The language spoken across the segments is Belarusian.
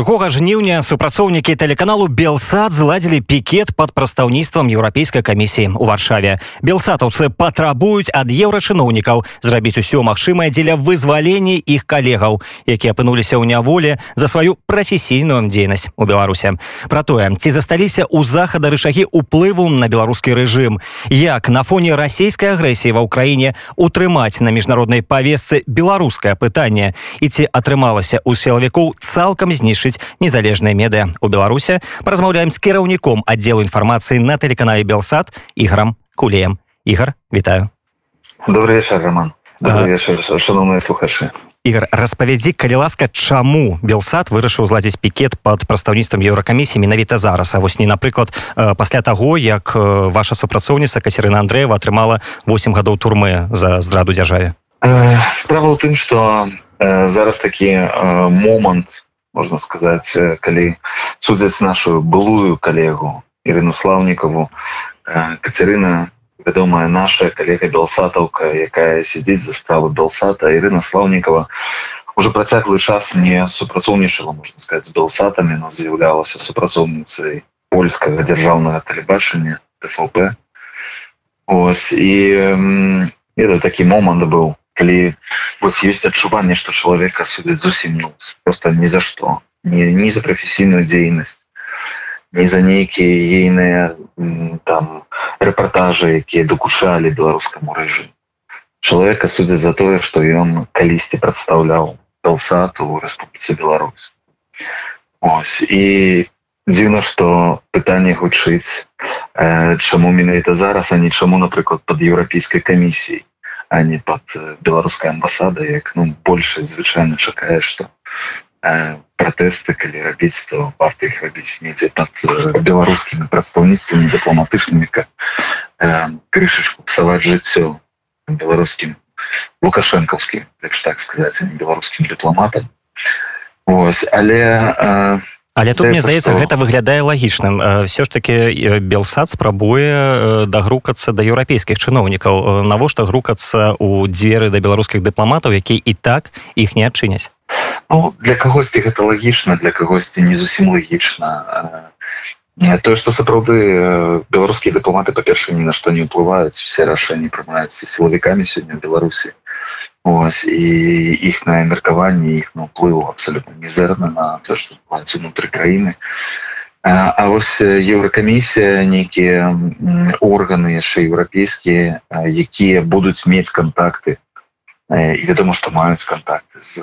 другога жніўня супрацоўнікі тэлеканалу белсад зладзілі пікет под прадстаўніцтвам еўрапейскай камісіі у варшаве. Белсатаўцы патрабуюць ад еўрачыноўнікаў зрабіць усё магчымае дзеля вызвалення іх калегаў якія апынуліся ў няволі за сваю прафесійную дзейнасць у беларусе про тое ці засталіся ў захада рычагі уплыву на беларускі рэжым? Як на фоне расійскай агрэсіі ва ўкраіне утрымаць на міжнароднай павесцы беларускае пытанне? І ці атрымалася у сілавікоў цалкам знішчыць незалежныя медыа у беларусе паразмаўляем з кіраўніком аддзелу інфармацыі на тэлеканале белсад іграм кулеем. Ігар вітаю. Добрый вечер роман. Шановныя слухачы. Ігор, распавядзі калі ласка чаму белсад вырашыў зладзіць пікет под прадстаўніцтвам еўракамісіі менавіта зараз? А вось не напрыклад пасля таго як ваша супрацоўніца кацерына Андреева атрымала 8 гадоў турмы за здраду дзяржаве. Справа ў тым что зараз такі момант можна сказаць калі судзяць нашу былую калегу Ірыну слаўнікаву. Кацярына вядомая наша калега белсатаўка якая сядзіць за справу белсата Ірына слаўнікова уже працяглы час не супрацоўнічала можна сказать з белсатамі но з'яўлялася супрацоўніцай польскага дзяржаўнага тэлебачання ТФП Ось і это такі момант быў калі вось ёсць адчуванне што чалавека судзяць зусім ну, просто ні за што не, не за прафесійную дзейнасць не за нейкія ейныя там рэпартажы якія дакушалі беларускаму рэжыму чалавека судзяць за тое што ён калісьці прадстаўляў белсат у Рэспубліцы Беларусь. Ось. І дзіўна што пытанне гучыць э, чаму менавіта зараз а нічаму напрыклад пад еўрапейскай камісіяй а не под беларускай амбасады як ну большасць звычайна чакае что э, пратэсты калі рабіць то варта іх рабіць недзе под э, беларускімі прадстаўніцтвамі дыпламатычнымі э, крышачку псаваць жыццё беларускім лукашэнкаўскім так сказаць беларускім дыпламатам Вось але э, але тут мне здаецца гэта выглядае лагічным. Все ж таки белсад спрабуе дагрукацца да еўрапейскіх чыноўнікаў. Навошта грукацца у дзверы да беларускіх дыпламатаў які і так іх не адчыняць? Ну, для кагосьці гэта лагічна для кагосьці не зусім лагічна. Тое што сапраўды беларускія дыпламаты па-перша ні на што не ўплываюць. Все рашэнні прымаюцца сілавікамі сёння беларусі Ось, і іх на меркаванне іх на ўплыву абсолютно мізэрна на то что унутры краіны а, а вось еўракамісія нейкія органы яшчэ еўрапейскія якія будуць мець контакты і вядома што маюць контакты з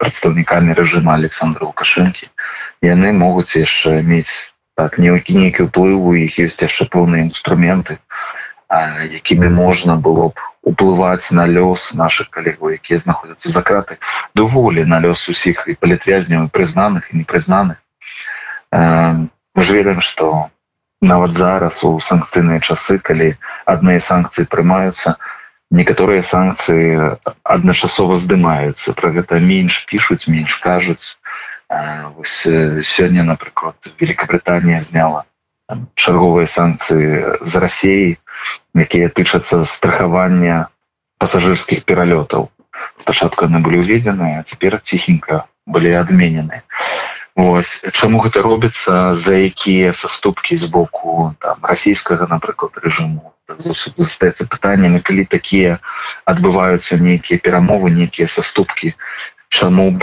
прадстаўнікамі рэжыма александра лукашэнкі яны могуць яшчэ мець так нейкі нейкі ўплыў у іх ёсць яшчэ пэўныя інструменты якімі можна было б уплываць на лёс наших калегаў якія знаходзяцца за краты даволі на лёс усіх і палітвязняў прызнаных і непрызнаных мы ж ведаем что нават зараз у санкцыйныя часы калі адныя санкцыі прымаюцца некаторыя санкцыі адначасова здымаюцца. Про гэта менш пишутць менш кажуць. Сёння напрыклад великкабританія зняла чарговыя санкцыі з рассеі якія тычацца страхавання пасажырскіх пералётаў. Спачатку яны былі уведзеныя цяпер ціхенька былі адменены. Вось чаму гэта робіцца за якія саступкі з боку там расійскага напрыклад рэжыму. Застаецца пытанне калі такія адбываюцца нейкія перамовы нейкія саступкі. Чаму б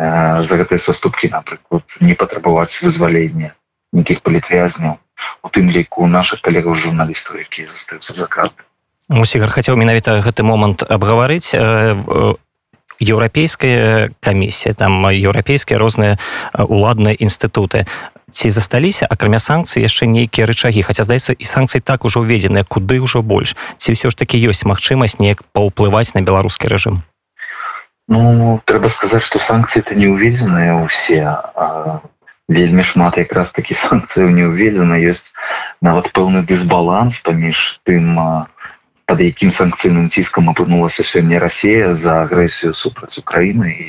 э, за гэтыя саступкі напрыклад не патрабаваць вызвалення нейкіх палітвязняў у тым ліку наших калегаў журналістаў якія застаюцца за карты мусігар хацеў менавіта гэты момант абгаварыць. Еўрапейская камісія там еўрапейскія розныя уладныя інстытуты. Ці засталіся акрамя санкцый яшчэ нейкія рычагі? Хаця здаецца і санкцыі так ужо ўведзеныя куды ўжо больш? Ці ўсё ж таки ёсць магчымасць неяк паўплываць на беларускі рэжым? Ну трэба сказаць што санкцыі это не ўведзеныя ўсе вельмі шмат якраз такі санкцыяў не ўведзена. Ёсць нават пэўны дысбаланс паміж тым под якім санкцыйным ціскам апынулася сёння Росія за агрэсію супраць Украіны і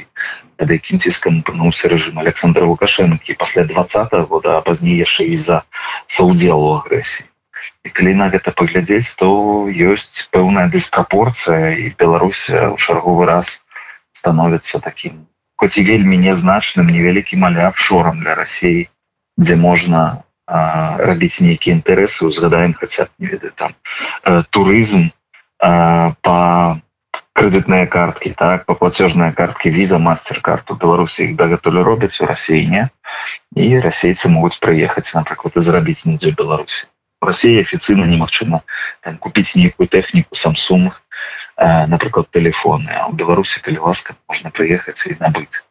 под якім ціскам апынуўся рэжым Александра лукашэнкі пасля двадцатого года а пазней яшчэ і-за саўдзелу агрэсіі. І калі на гэта паглядзець то ёсць пэўная дыспрапорцыя і Беларусь у чарговы раз становіцца таким хоць і вельмі нязначным невялікім але офшорам для Росіі дзе можна рабіць нейкія інтарэсы узгадаем хаця не ведаю там э, турызм по крэдытныя карткі так по платежныя карткі віза мастер-карту беларусі іх дагэтуль робяць у рассеяне і расейцы могуць прыехаць напрыклад і зрабіць нідзе беларусі Росія афіцыйна немагчыма купіць нейкую тэхніку самсум напрыклад телефоны. А ў беларусі калі ласка можна прыехаць і набыць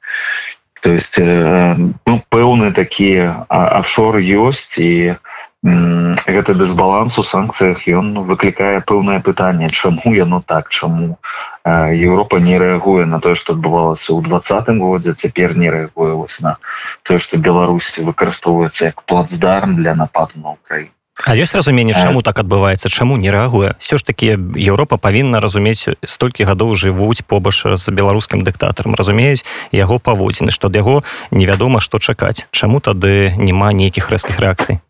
то есть э, ну, пэўны такія офшоры ёсць і гэта дысбаланс у санкцыях ён выклікае пэўнае пытанне чаму яно так чаму Еўропа не рэагуе на тое што адбывалася ў двадцатым годзе цяпер не рэагуе вось на тое што Беларусь выкарыстоўваецца як плацдарм для нападу на Украіну А ёсць разуменне чаму так адбываецца чаму не рэагуе? Все ж таки Еўропа павінна разумець столькі гадоў жывуць побач з беларускім дыктатарам разумеюць яго паводзіны што ад яго невядома што чакаць. Чаму тады няма нейкіх рэзкіх рэакцый?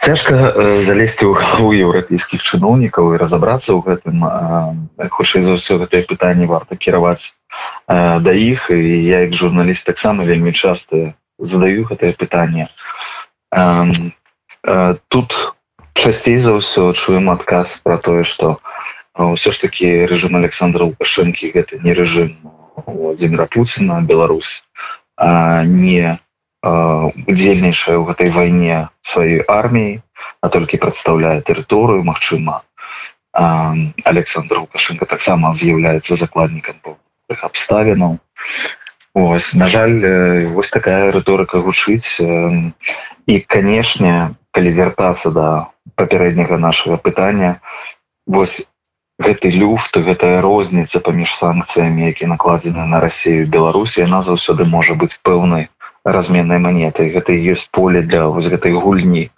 Цяжка залезці ў галаву еўрапейскіх чыноўнікаў і разаобрацца ў гэтым хутчэй за ўсё гэтае пытанне варта кіраваць да іх. І я як журналіст таксама вельмі часта задаю гэтае пытанне тут часцей за ўсё чуем адказ про тое что ўсё ж таки режим александра лукашэнкі гэта не режим владимира путина беларусь не удзельнейшая ў гэтай вайне сваёй арміі а толькі прадстаўляе тэрыторыю Мачыма александр лукашенко таксама з'яўляецца закладнікам абставінаў ось на жаль вось такая рыторыка гучыць і канешне калі вяртацца да папярэдняга нашага пытання. Вось гэты люфт гэтая розніца паміж санкцыямі які накладзены на рассею беларусі яна заўсёды можа быць пэўнай разменнай манетай. Гэта ёсць поле для вось гэтай гульні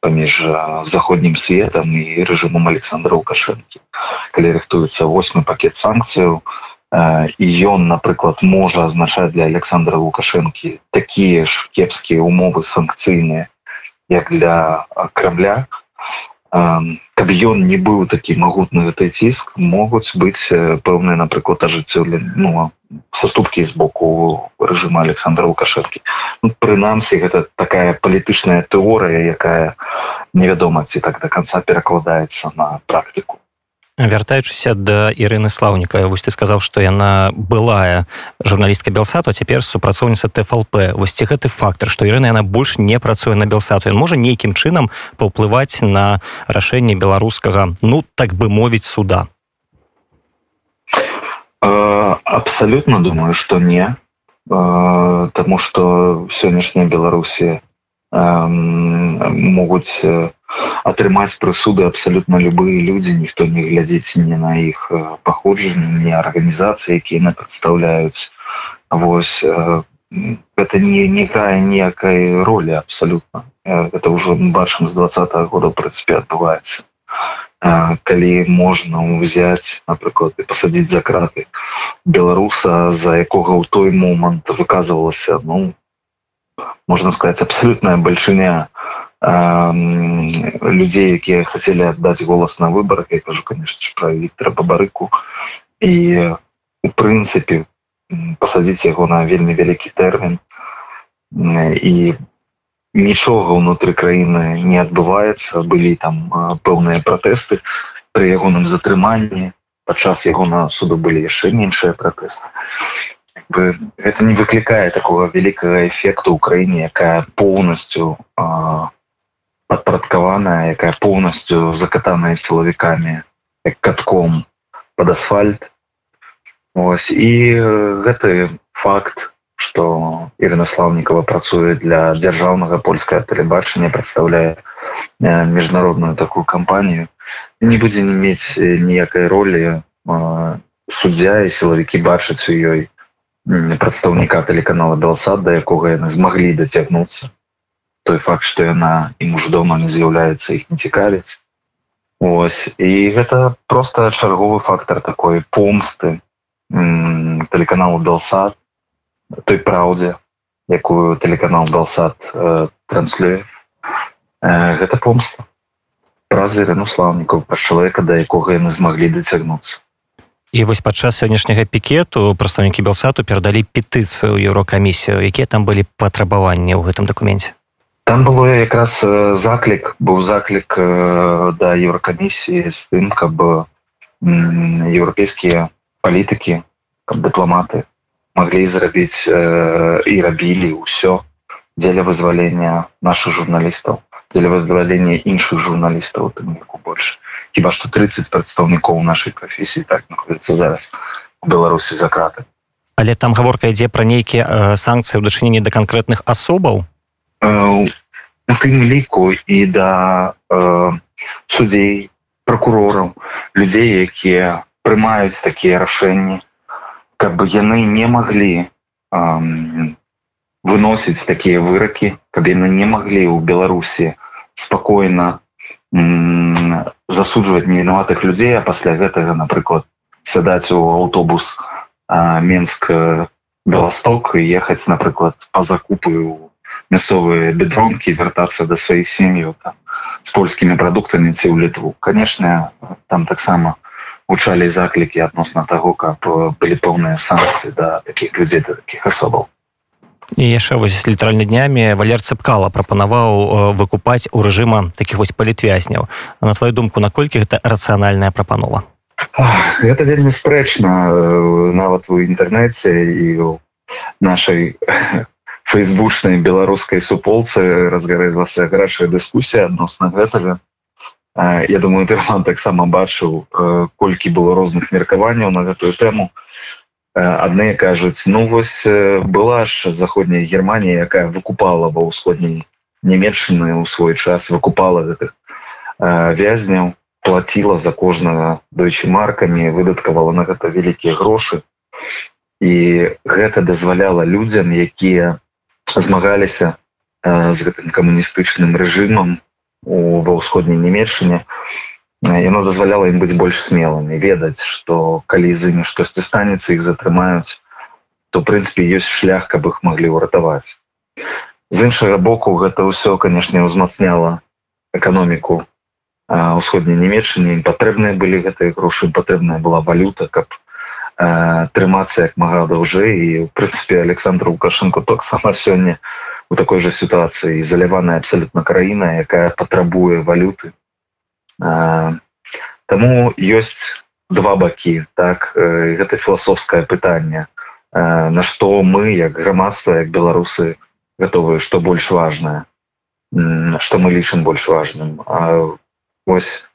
паміж заходнім светом і рэжымом александра лукашэнкі. Калі рыхтуецца восьмы пакет санкцыяў і ён напрыклад можа азначаць для александра лукашэнкі такія ж кепскія умовы санкцыйныя як для крамля каб ён не быў такі магутны гэты ціск могуць быць пэўныя напрыклад ажыццёўлі ну саступкі з боку рэжыма александра лукашэнкі. Ну, прынамсі гэта такая палітычная тэорыя якая невядома ці так до конца перакладаецца на практыку вяртаючыся да Ірыны слаўніка. Вось ты сказаў што яна былая журналістка белсату цяпер супрацоўніца тфлп вось ці гэты фактор што Ірына яна больш не працуе на белсату ён можа нейкім чынам паўплываць на рашэнне беларускага ну так бы мовіць суда? Абсолютно думаю что не. Таму что сённяшняя беларусі могуць атрымаць прысуды абсалютна любыя людзі ніхто не глядзіць не на іх паходжанне не арганізацыі якія на прадстаўляюць восьось это не не грае ніякай ролі абсалютна это ўжо бачым з двадца -го года ў прынцыпе адбываецца калі можна ўзяць напрыклад і пасадзіць за краты беларуса за якога ў той момант выказывалася ну можна сказаць абсалютная бальшыня людзей якія хацелі аддаць голас на выбарах я кажу конечно про Віктора бабарыку. І у прынцыпе пасадзіць яго на вельмі вялікі тэрмін і нічога ўнутры краіны не адбываецца былі там пэўныя пратэсты пры ягоным затрыманні падчас яго на суду былі яшчэ меншыя пратэсты гэта не выклікае такого вялікага эфекту ў краіне якая поўнасцю падпарадкаваная якая поўнасцю закатаная сілавікамі як катком под асфальт. Ось. І гэты факт что Ірына слаўнікова працуе для дзяржаўнага польскае тэлебачання прадстаўляе міжнародную такую кампанію не будзе не мець ніякай ролі суддзя і сілавікі бачаць у ёй прадстаўніка тэлеканала белсад да якога яны змаглі дацягнуцца той факт что яна і муж дома не з'яўляецца іх не цікавіць. Ось. І гэта просто чарговы фактор такой помсты тэлеканалу белсад той праўдзе якую тэлеканал белсад э, транслюе. Э, гэта помста. Праз ірыну слаўнікаў па чалавека да якога яны змаглі дацягнуцца і вось падчас сённяшняга пікету прадстаўнікі белсату перадалі петыцыю еўрокамісію якія там былі патрабаванні ў гэтым дакуменце? Там было якраз заклік быў заклік да еўракамісіі з тым каб еўрапейскія палітыкі каб дыпламаты маглі зрабіць і рабілі ўсё дзеля вызвалення наших журналістаў дзеля вызвалення іншых журналістаў тым больше хіба што 30 прадстаўнікоў нашай прафесіі так находіцца зараз у беларусі за краты але там гаворка ідзе пра нейкія э, санкцыі ў дачыненні да канкрэтных асобаў? Э, у тым ліку і да э, суддзей прокурораў людзей якія прымаюць такія рашэнні каб яны не маглі э, выносіць такія выракі каб яны не маглі ў беларусі спакойна засуджваць невінаватых людзей а пасля гэтага напрыклад сядаць у аўтобус менск беласток і ехаць напрыклад па закупы у мясцовыя бедронкі вяртацца да сваіх сем'яў з польскімі прадуктамі ці ў літву канешне там таксама гучалі заклікі адносна таго каб былі пэўныя санкцыі да такіх людзей да такіх асобаў яшчэ вось літаральна днямі валер цыпкала прапанаваў выкупаць у рэжыма такіх вось палітвязняў на твою думку наколькі гэта рацыянальная прапанова? Гэта вельмі спрэчна нават у інтэрнэце і у нашай фейсбучнай беларускай суполцы разгарэлася гарачая дыскусія адносна гэтага. Я думаю тэрман таксама бачыў колькі было розных меркаванняў на гэтую тэму адныя кажуць ну вось была ж заходняя германія якая выкупала ва ўсходняй нямецчыны ў свой час выкупала гэтых вязняў платила за кожнага дойчы маркамі выдаткавала на гэта вялікія грошы. І гэта дазваляла людзям якія змагаліся з гэтым камуністычным рэжымам у ва ўсходняй нямецчыне яно дазваляла ім быць больш смелымі ведаць што калі з імі штосьці станецца іх затрымаюць то прынцыпе ёсць шлях каб іх маглі ўратаваць з іншага боку гэта ўсё канешне ўзмацняла эканоміку ўсходняй нямецчыне ім патрэбныя былі гэтыя грошы патрэбная была валюта каб трымацца як мага даўжэй і у прынцыпе александр лукашенко таксама сёння у такой жа сітуацыі. Заляваная абсалютна краіна якая патрабуе валюты Таму ёсць два бакі так? Гэта філасофскае пытанне. На што мы як грамадства як беларусы гатовыя што больш важнае? Што мы лічым больш важным? Ось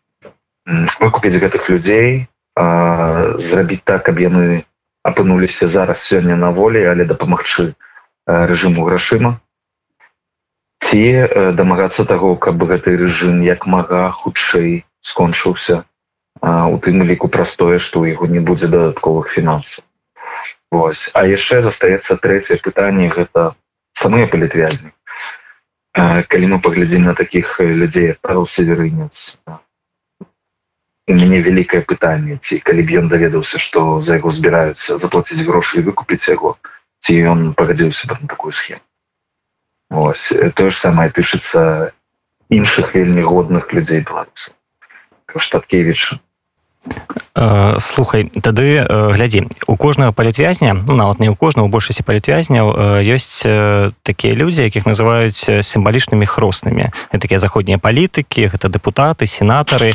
выкупіць гэтых людзей зрабіць так каб яны апынуліся зараз сёння на волі але дапамагчы рэжыму грашыма ці дамагацца таго каб гэты рэжым як мага хутчэй скончыўся у тым ліку простое што ў яго не будзе дадатковых фінансаў. Вось. А яшчэ застаецца трэцяе пытанне гэта самыя палітвязні. Калі мы паглядзім на такіх людзей правил северынец у мяне вялікае пытанне ці калі б ён даведаўся што за яго збіраюцца заплаціць грошы і выкупіць яго ці ён пагадзіўся бы на такую схему Вось тое ж самае тычыцца іншых вельмі годных людзей беларусаў штаткевіча слухай тады глядзі у кожнага палітвязня ну нават не ў кожнага у большасці палітвязняў ёсць такія людзі якіх называюць сімвалічнымі хроснымі такія заходнія палітыкі гэта дэпутаты сенатары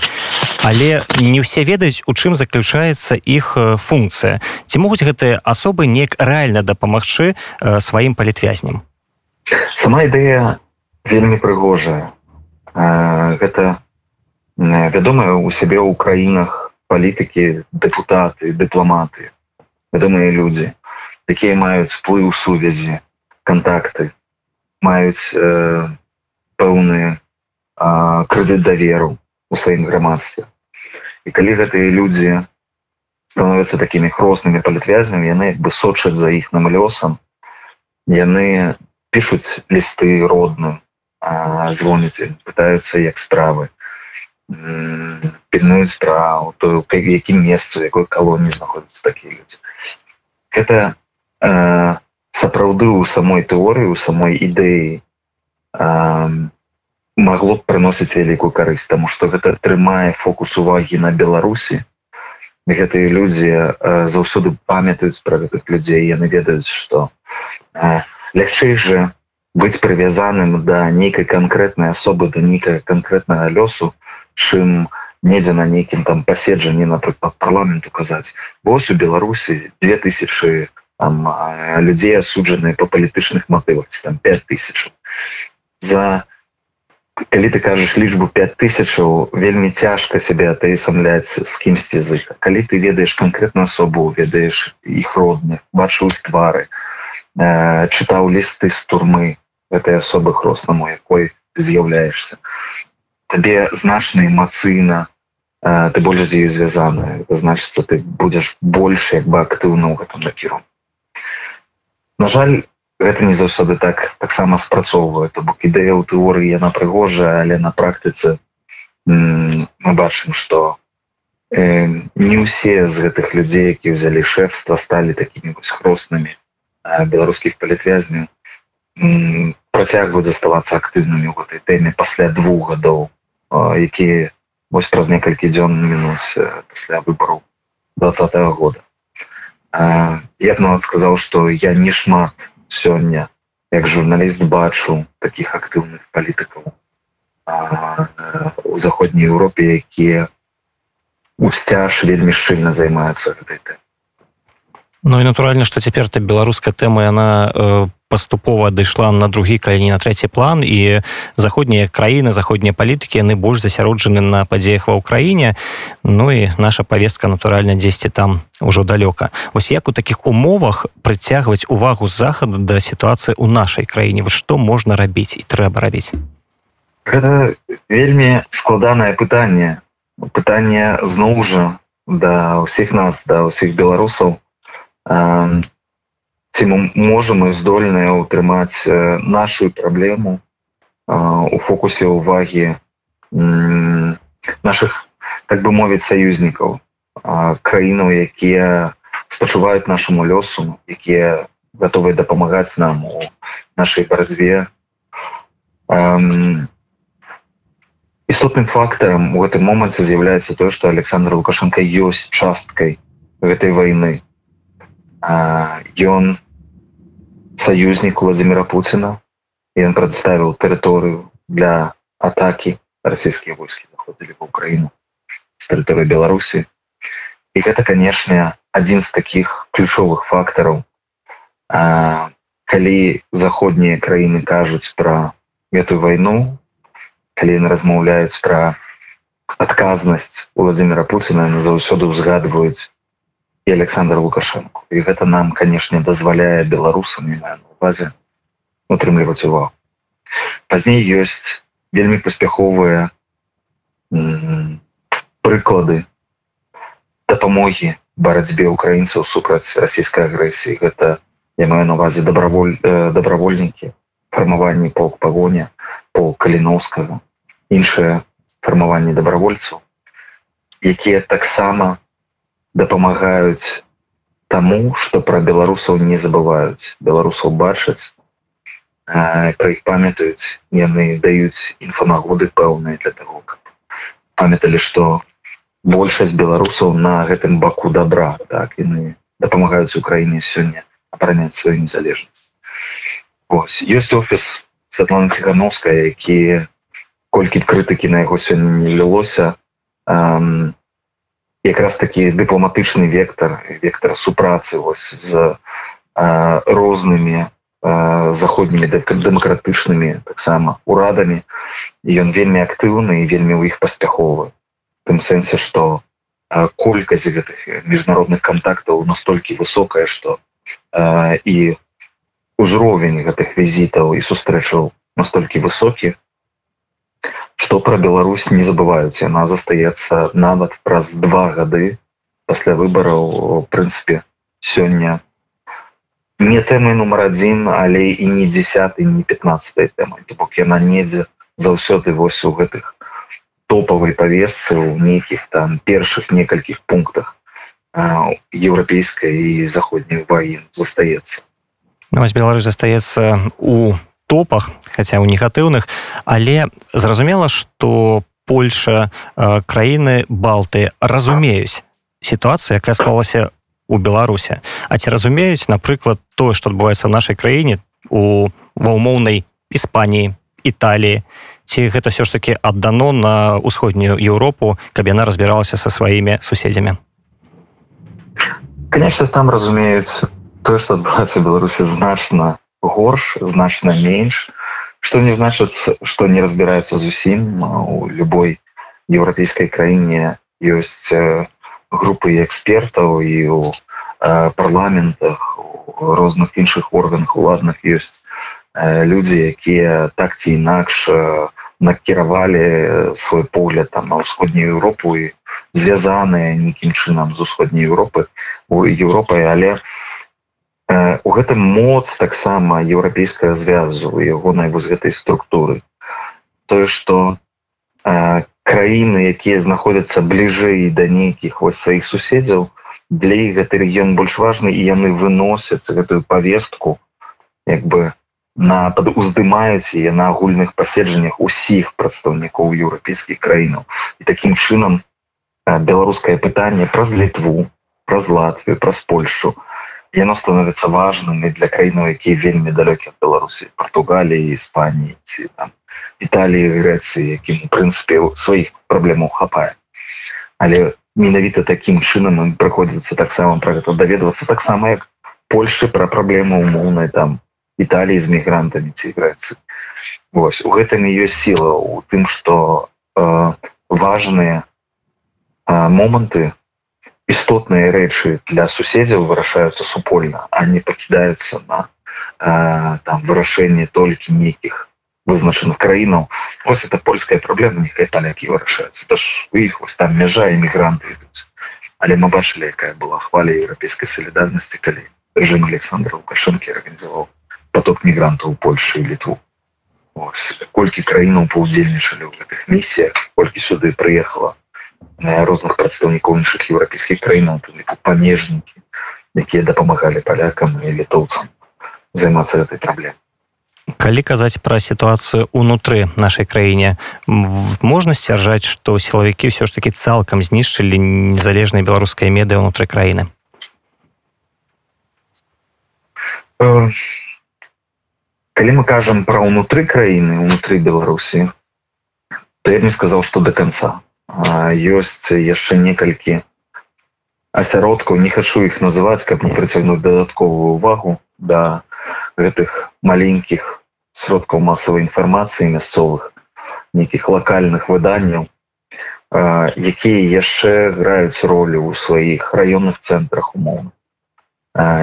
але не ўсе ведаюць у чым заключаецца іх функцыя ці могуць гэтыя асобы неяк рэальна дапамагчы сваім палітвязням сама ідэя вельмі прыгожая. Гэта вядомая у сябе ў краінах палітыкі дэпутаты дыпламаты вядомыя людзі якія маюць уплыў сувязі контакты маюць э, пэўныя крэдыт даверу у сваім грамадстве. І калі гэтыя людзі становятся такімі хроснымі палітвязнямі яны як бы сочаць за іхным лёсам яны пишуць лісты родным звоніць пытаюцца як справы пільнуюць пра то якім месцу якой калоні знаходзяцца такія людзі гэта э, сапраўды ў самой тэорыі у самой ідэі э, магло б прыносіць вялікую карысць таму што гэта трымае фокус увагі на беларусі гэтыя людзі заўсёды памятаюць пра гэтых людзей яны ведаюць што лягчэй жа быць прывязаным да нейкай канкрэтнай асобы да нейкая канкрэтнага лёсу чым недзе на нейкім там паседжанні напрыклад парламенту казаць вось у беларусі 2000 там людзей асуджаныя па палітычных матывах там 5000 за калі ты кажаш лічбу 5000 вельмі цяжка сябе атаісамляць з кімсьці языка. Калі ты ведаеш канкрэтную асобу ведаеш іх родных бачыў іх твары э, чытаў лісты з турмы. Этой асобы хроснаму якой з'яўляешься табе значна эмацыйна э, ты больш з ёю звязаны значится ты будзеш больш як бы актыўна ў гэтым накіру на жаль гэта не заўсёды так таксама спрацоўвае то бок ідэя ў тэорыі яна прыгожая але на практыцы мы бачым что э, не ўсе з гэтых людзей які ўзялі шэфства сталі такімі вось хроснымі беларускіх палітвязняў працягваюць заставацца актыўнымі ў гэтай тэме пасля двух гадоў якія вось праз некалькі дзён мінус пасля выбараў двадцатого года. Я б нават сказаў што я не шмат сёння як журналіст бачу таких актыўных палітыкаў у заходняй Еўропе якія усцяж вельмі шчыльна займаюцца гэтай тэмай Ну і натуральна што цяпер та беларуская тэма яна э, паступова адышла на другі калі на трэці план. І заходнія краіны заходнія палітыкі яны больш засяроджаны на падзеях ва ўкраіне. Ну і наша павестка натуральна дзесьці там ужо далёка. Вось як у такіх умовах прыцягваць увагу захаду да сітуацыі ў нашай краіне? Вось што можна рабіць і трэба рабіць? Гэта вельмі складанае пытанне. Пытанне зноў жа да ўсіх нас да ўсіх беларусаў ці мы можам і здольныя ўтрымаць нашу праблему у фокусе ўвагі наших так бы мовіць саюзнікаў краінаў якія спачуваюць нашаму лёсу якія готовы дапамагаць нам у нашай барацьбе. Істотным фактарам у гэтым моманце з'яўляецца тое што александр лукашенко ёсць часткай гэтай войны ён саюзнік владимира путина ён прадставіў тэрыторыю для атаки расійскія войскі заходзілі в украіну з тэрыторыі беларусі і гэта канешне адзін з таких ключовых фактараў калі заходнія краіны кажуць пра гэтую вайну калі яны размаўляюць пра адказнасць владимира путина на заўсёды ўзгадваюць і александр лукашенко. І гэта нам канешне дазваляе беларусам увазе утрымліваць увагу пазней ёсць вельмі паспяховыя прыклады дапамогі барацьбе украінцаў супраць расійскай агрэсіі гэта я маю на увазе добраволь добравольнікі фармаванні полк пагоня по каліновскага іншае фармаванне добравольцаў якія таксама дапамагаюць таму што пра беларусаў не забываюць беларусаў бачаць пра іх памятаюць яны даюць інфанагоды пэўныя для того каб памяталі што большасць беларусаў на гэтым баку добра так? Яны дапамагаюць украіне сёння абараняць сваю незалежнасць. Ось ёсць офіс Святлана цігановская які колькі крытыкі на яго сёння не лілося якраз такі дыпламатычны вектор вектор супрацы вось з а, рознымі заходнімі дэмакратычнымі таксама урадамі ён вельмі актыўны і вельмі ў іх паспяховы тым сэнсе што колькасць гэтых міжнародных контактаў настолькі высокая што і узровень гэтых візітаў і сустрэчаў настолькі высокі что про Беларусь не забываюць она застаецца нават праз два гады пасля выбораў прынцыпе сёння не тэмы нумар один але і не 10 не 15 тэмы бок яна недзе заўсёды вось у гэтых топавай павесцы у нейкіх там першых некалькіх пунктах еўрапейскай і заходняй ваін застаецца. Ну, Беларусь застаецца у топах хотя у негатыўных але зразумела что Польша краіны балты разумеюць сітуацыя якая склалася у беларусе а ці разумеюць напрыклад тое што адбываецца в нашай краіне у ва умоўнай іспаніі італіі? Ці гэта все ж таки аддано на ўсходнюю еўропу каб яна разбіралася со сваімі суседзямі? Конечно там разумеюць тое что адбываецца беларусі значна горш значна менш. Что не значыць что не разбіраюцца зусім. У любой еўрапейскай краіне ёсць групы экспертаў і у парламентах розных іншых органах уладных ёсць людзі якія так ці інакш накіравалі свой погляд там на ўсходнюю Еўропу і звязаныя нейкім чынам з усходняй Еўропы. У Еўропай але у гэтым моц таксама еўрапейская звязу ягонай вось гэтай структуры. Тое што краіны якія знаходзяцца бліжэй да нейкіх вось сваіх суседзяў для іх гэты рэгіён больш важны і яны выносяць гэтую повестку як бы на падуздымаюць яе на агульных паседжаннях усіх прадстаўнікоў еўрапейскіх краінаў. І такім чынам беларускае пытанне праз літву праз латвію праз польшу яно становіцца важным і для краінаў якія вельмі далёкі ад беларусі. Португаліі іспаніі ці там Італіі Грэцыі якім у прынцыпе сваіх праблемаў хапае але менавіта такім чынам прыходзіцца таксама пра гэта даведвацца таксама як Польшы пра праблему умоўнай там Італіі з мігрантамі ці Грэцыі. Вось у гэтым ёсць сіла у тым што э, важныя э, моманты істотныя рэчы для суседзяў вырашаюцца супольна а не пакідаюцца на э, там вырашэнне толькі нейкіх вызначаных краінаў ось это польская праблема некая палякі вырашаюцца это ж у іх вось там мяжа эмігранты ідуць але мы бачылі якая была хваля еўрапейскай салідарнасці калі рэжым александра лукашэнкі арганізаваў поток мігрантаў у польшу і літву колькі краінаў паўдзельнічалі ў гэтых місіях колькі сюды прыехала розных прадстаўнікоў іншых еўрапейскіх краінаў памежнікі якія дапамагалі палякам і літоўцам займацца гэтай праблемай. Калі казаць пра сітуацыю унутры нашай краіне можна сцвярджаць што сілавікі ўсё ж таки цалкам знішчылі незалежнай беларускай медыа ўнутры краіны? Э, калі мы кажам пра ўнутры краіны унутры беларусі то я не сказаў што до конца ёсць яшчэ некалькі асяродкаў не хачу іх называць каб не прыцягнуць дадатковую увагу да гэтых маленькіх сродкаў масавай інфармацыі мясцовых нейкіх лакальных выданняў якія яшчэ граюць ролю ў сваіх раённых цэнтрах умоўна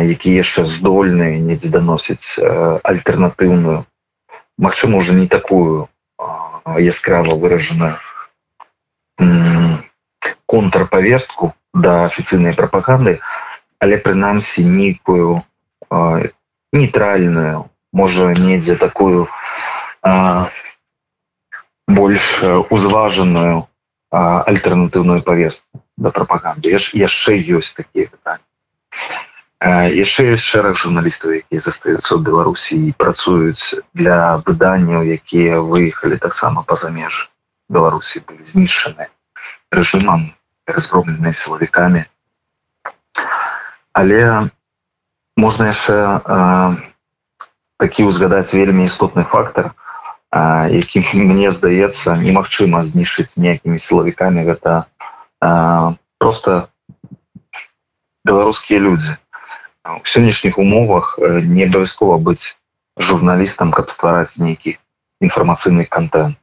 які яшчэ здольныя недзе даносіць альтэрнатыўную Мачыма уже не такую яскрава выражаную контрпавестку да афіцыйнай прапаганды але прынамсі нейкую нейтральную можа недзе такую а, больш узважаную альтэрнатыўную повестку да прапаганды. Яшчэ ёсць такія пытанні. Яшчэ ёсць шэраг журналістаў якія застаюцца ў беларусі і працуюць для выданняў якія выехалі таксама па-за межы беларусі былі знішчаны рэжымам разгромленыя сілавікамі але можна яшчэ такі узгадаць вельмі істотны фактор які мне здаецца немагчыма знішчыць ніякімі сілавікамі. Гэта а, просто беларускія людзі. У сённяшніх умовах не абавязкова быць журналістам каб ствараць нейкі інфармацыйны контент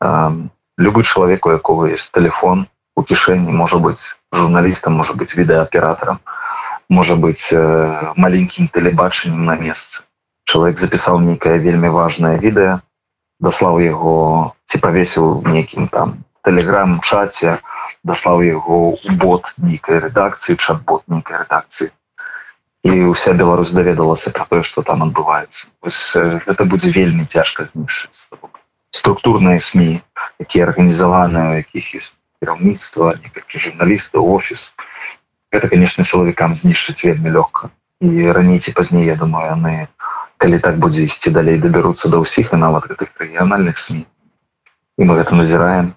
любы чалавек у якого есть телефон у кішэні можа быць журналістам можа быць відэааператарам можа быць маленькім тэлебачаннем на месцы. Чалавек запісаў нейкае вельмі важное відэа даслаў яго ці павесіў нейкім там тэлеграм чаце даслаў яго у бот нейкай рэдакцыі чат-бот нейкай рэдакцыі. І ўся Беларусь даведалася про тое что там адбываецца. Гэта будзе вельмі цяжка знішчыць структурныя сМ якія арганізаваныя якіх есть кіраўніцтва некалькі журналістаў офіс это конечно сілавікам знішчыць вельмі лёгка і раней ці пазней я думаю яны калі так будзе ісці далей дабяруцца да ўсіх і нават гэтых рэгіянальных сМ і мы гэта назіраем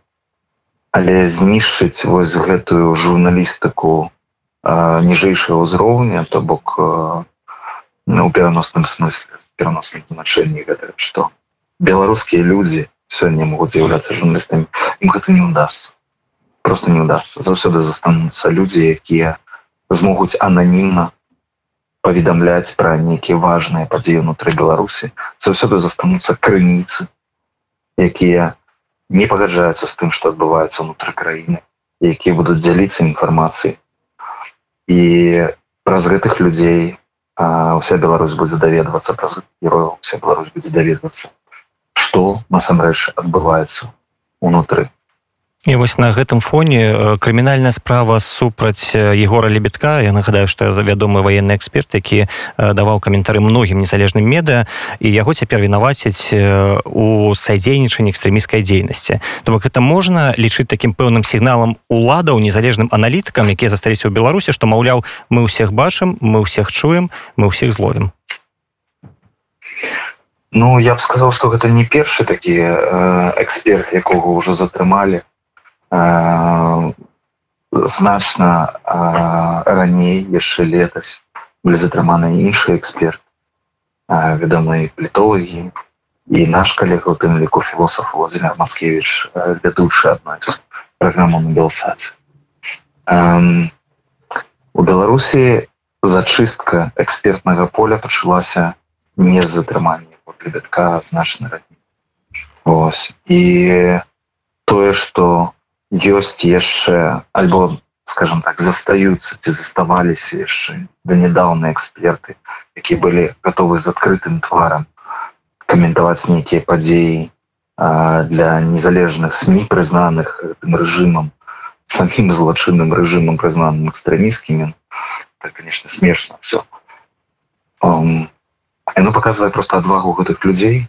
але знішчыць вось гэтую журналістыку ніжэйшага ўзроўня то бок ну, у пераносным смысле пераносным значэнні гэта што беларускія людзі сёння могуць з'яўляцца журналістамі ім гэта не ўдастся просто не ўдастся заўсёды застануцца людзі якія змогуць ананімна паведамляць пра нейкія важныя падзеі ўнутры беларусі. Заўсёды застануцца крыніцы якія не пагаджаюцца з тым што адбываецца ўнутры краіны якія будуць дзяліцца інфармацыяй. І праз гэтых людзей уся Беларусь будзе даведвацца праз герояў вся Беларусь будзе даведвацца што насамрэч адбываецца унутры І вось на гэтым фоне крымінальная справа супраць егора лебедка. Я нагадаю што вядомы военны эксперт які даваў каментары многім незалежным медыа і яго цяпер вінаваціць у садзейнічанні экстрэміскай дзейнасці. То бок это можна лічыць такім пэўным сігналам уладаў незалежным аналітыкам якія засталіся ў беларусе што маўляў мы ўсіх бачым мы ўсіх чуем мы ўсіх зловім Ну я б сказаў што гэта не першы такі э, эксперт якога ўжо затрымалі значна раней яшчэ летась былі затрыманы іншы эксперт вядомыя палітолагі і наш калега у тым ліку філосаф владимир маскевич вядучы адной з праграму на белсаце у беларусі зачыстка экспертнага поля пачалася не з затрымання лебедка значна раней ось. І тое что ёсць яшчэ альбо скажем так застаюцца ці заставаліся яшчэ да нядаўна эксперты якія былі готовы з адкрытым тварам каментаваць нейкія падзеі для незалежных сМ прызнаных гэтым рэжымам самім злачынным рэжымам прызнаным экстрэміскімі так, конечно смешна все яно показывае просто адвагу гэтых людзей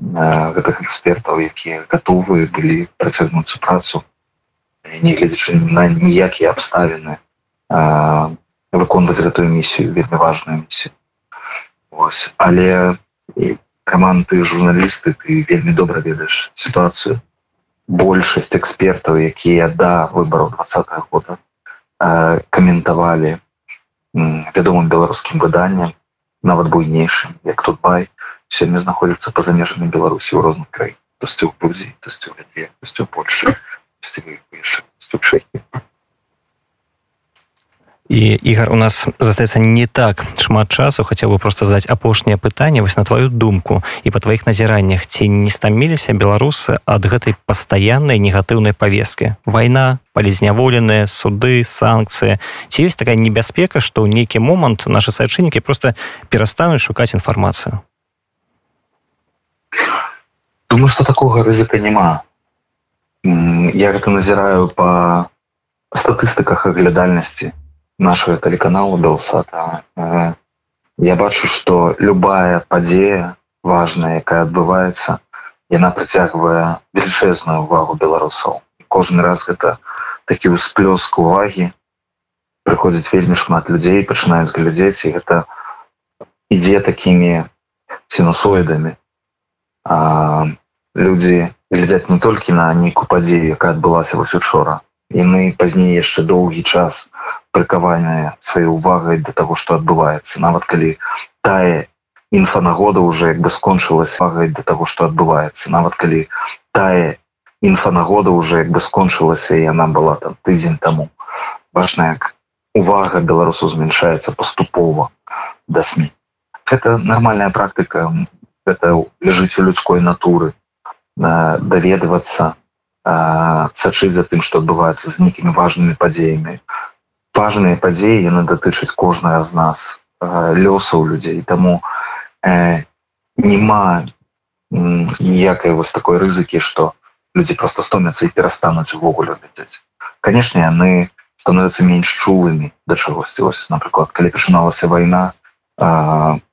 гэтых экспертаў якія готовы былі працягнуцца працу не гледзячы на ніякія абставіны выконваць гэтую місію вельмі важную місію Ось. але каманды журналісты ты вельмі добра ведаеш сітуацыю большасць экспертаў якія да выбараў два года каментавалі вядомым беларускім выданнем нават буйнейшым як тут бай сёння знаходзіцца па-за межамі беларусі ў розных краін тосьці ў грузі тосьці ў Польшы стучэй і ігар у нас застаецца не так шмат часу хацеў бы просто задаць апошняе пытанне вось на твою думку і па тваіх назіраннях ці не стаміліся беларусы ад гэтай пастаяннай негатыўнай павесткі? Вайна палізняволеныя суды санкцыі. Ці ёсць такая небяспека што ў нейкі момант нашы сачыннікі просто перастануць шукаць інфармацыю? Думаю что такога рызыка няма. Я гэта назіраю по статыстыках аглядальнасці нашего тэлеканалу белсата я бачу что любая падзея важная якая адбываецца яна прыцягвае велічэзную увагу беларусаў кожны раз гэта такі ўсплёск увагі прыходзіць вельмі шмат людзей пачынаюць глядзець і гэта ідзе такімі сінусоідамі людзі глядзяць не толькі на нейкую падзею якая адбылася вось учора мы пазней яшчэ доўгі час прыкаваная сваёй увагай да таго што адбываецца. Нават калі тая інфанагода уже як бы скончылась вагай да таго што адбываецца. Нават калі тая інфанагода уже як бы скончылася і яна была там тыдзень таму. Важна як увага беларусу змяншаецца паступова да сМ. Это нармальная практыка это лежыць у людской натуры даведвацца сачыць за тым што адбываецца з нейкімі важнымі падзеямі важныя падзеі яны датычаць кожнага з нас лёсаў людзей. Таму э, няма ніякай вось такой рызыкі што людзі просто стомяцца і перастануць увогуле глядзець. Канешне яны становятся менш чулымі да чагосьці. Ось напрыклад калі пачыналася вайна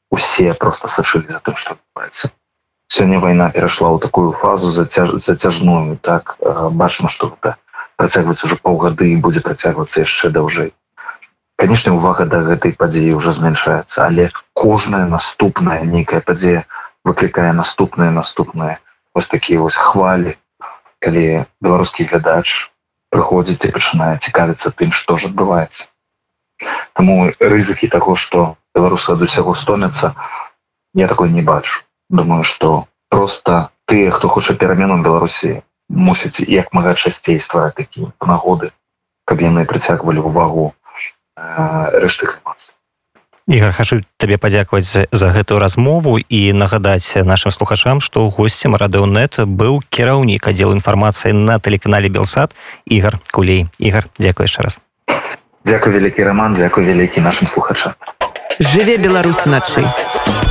усе просто сачылі за тым што адбываецца. Сёння вайна перайшла ў такую фазу зацяж зацяжную так бачым што гэта працягваць уже паўгады і будзе працягвацца яшчэ даўжэй канешне увага да гэтай падзеі уже змяншаецца але кожная наступная нейкая падзея выклікае наступнае наступнае вось такія вось хвалі калі беларускі глядач прыходзіць і пачынае цікавіцца тым што ж адбываецца. Таму рызыкі таго што беларусы ад усяго стомяцца я такой не бачу. Думаю что просто тыя хто хоча перамену беларусі мусіць як мага часцей ствараць такія нагоды каб яны прыцягвалі ўвагу рэшты грамадства. Ігор хачу табе падзякаваць за гэтую размову і нагадаць нашим слухачам што госцем радыонет быў кіраўнік аддзел інфармацыі на тэлеканале белсад ігар кулей. Ігар дзякуй яшчэ раз. Дзякуй вялікі роман дзякуй вялікі нашим слухачам. Жыве беларусь начай беларускія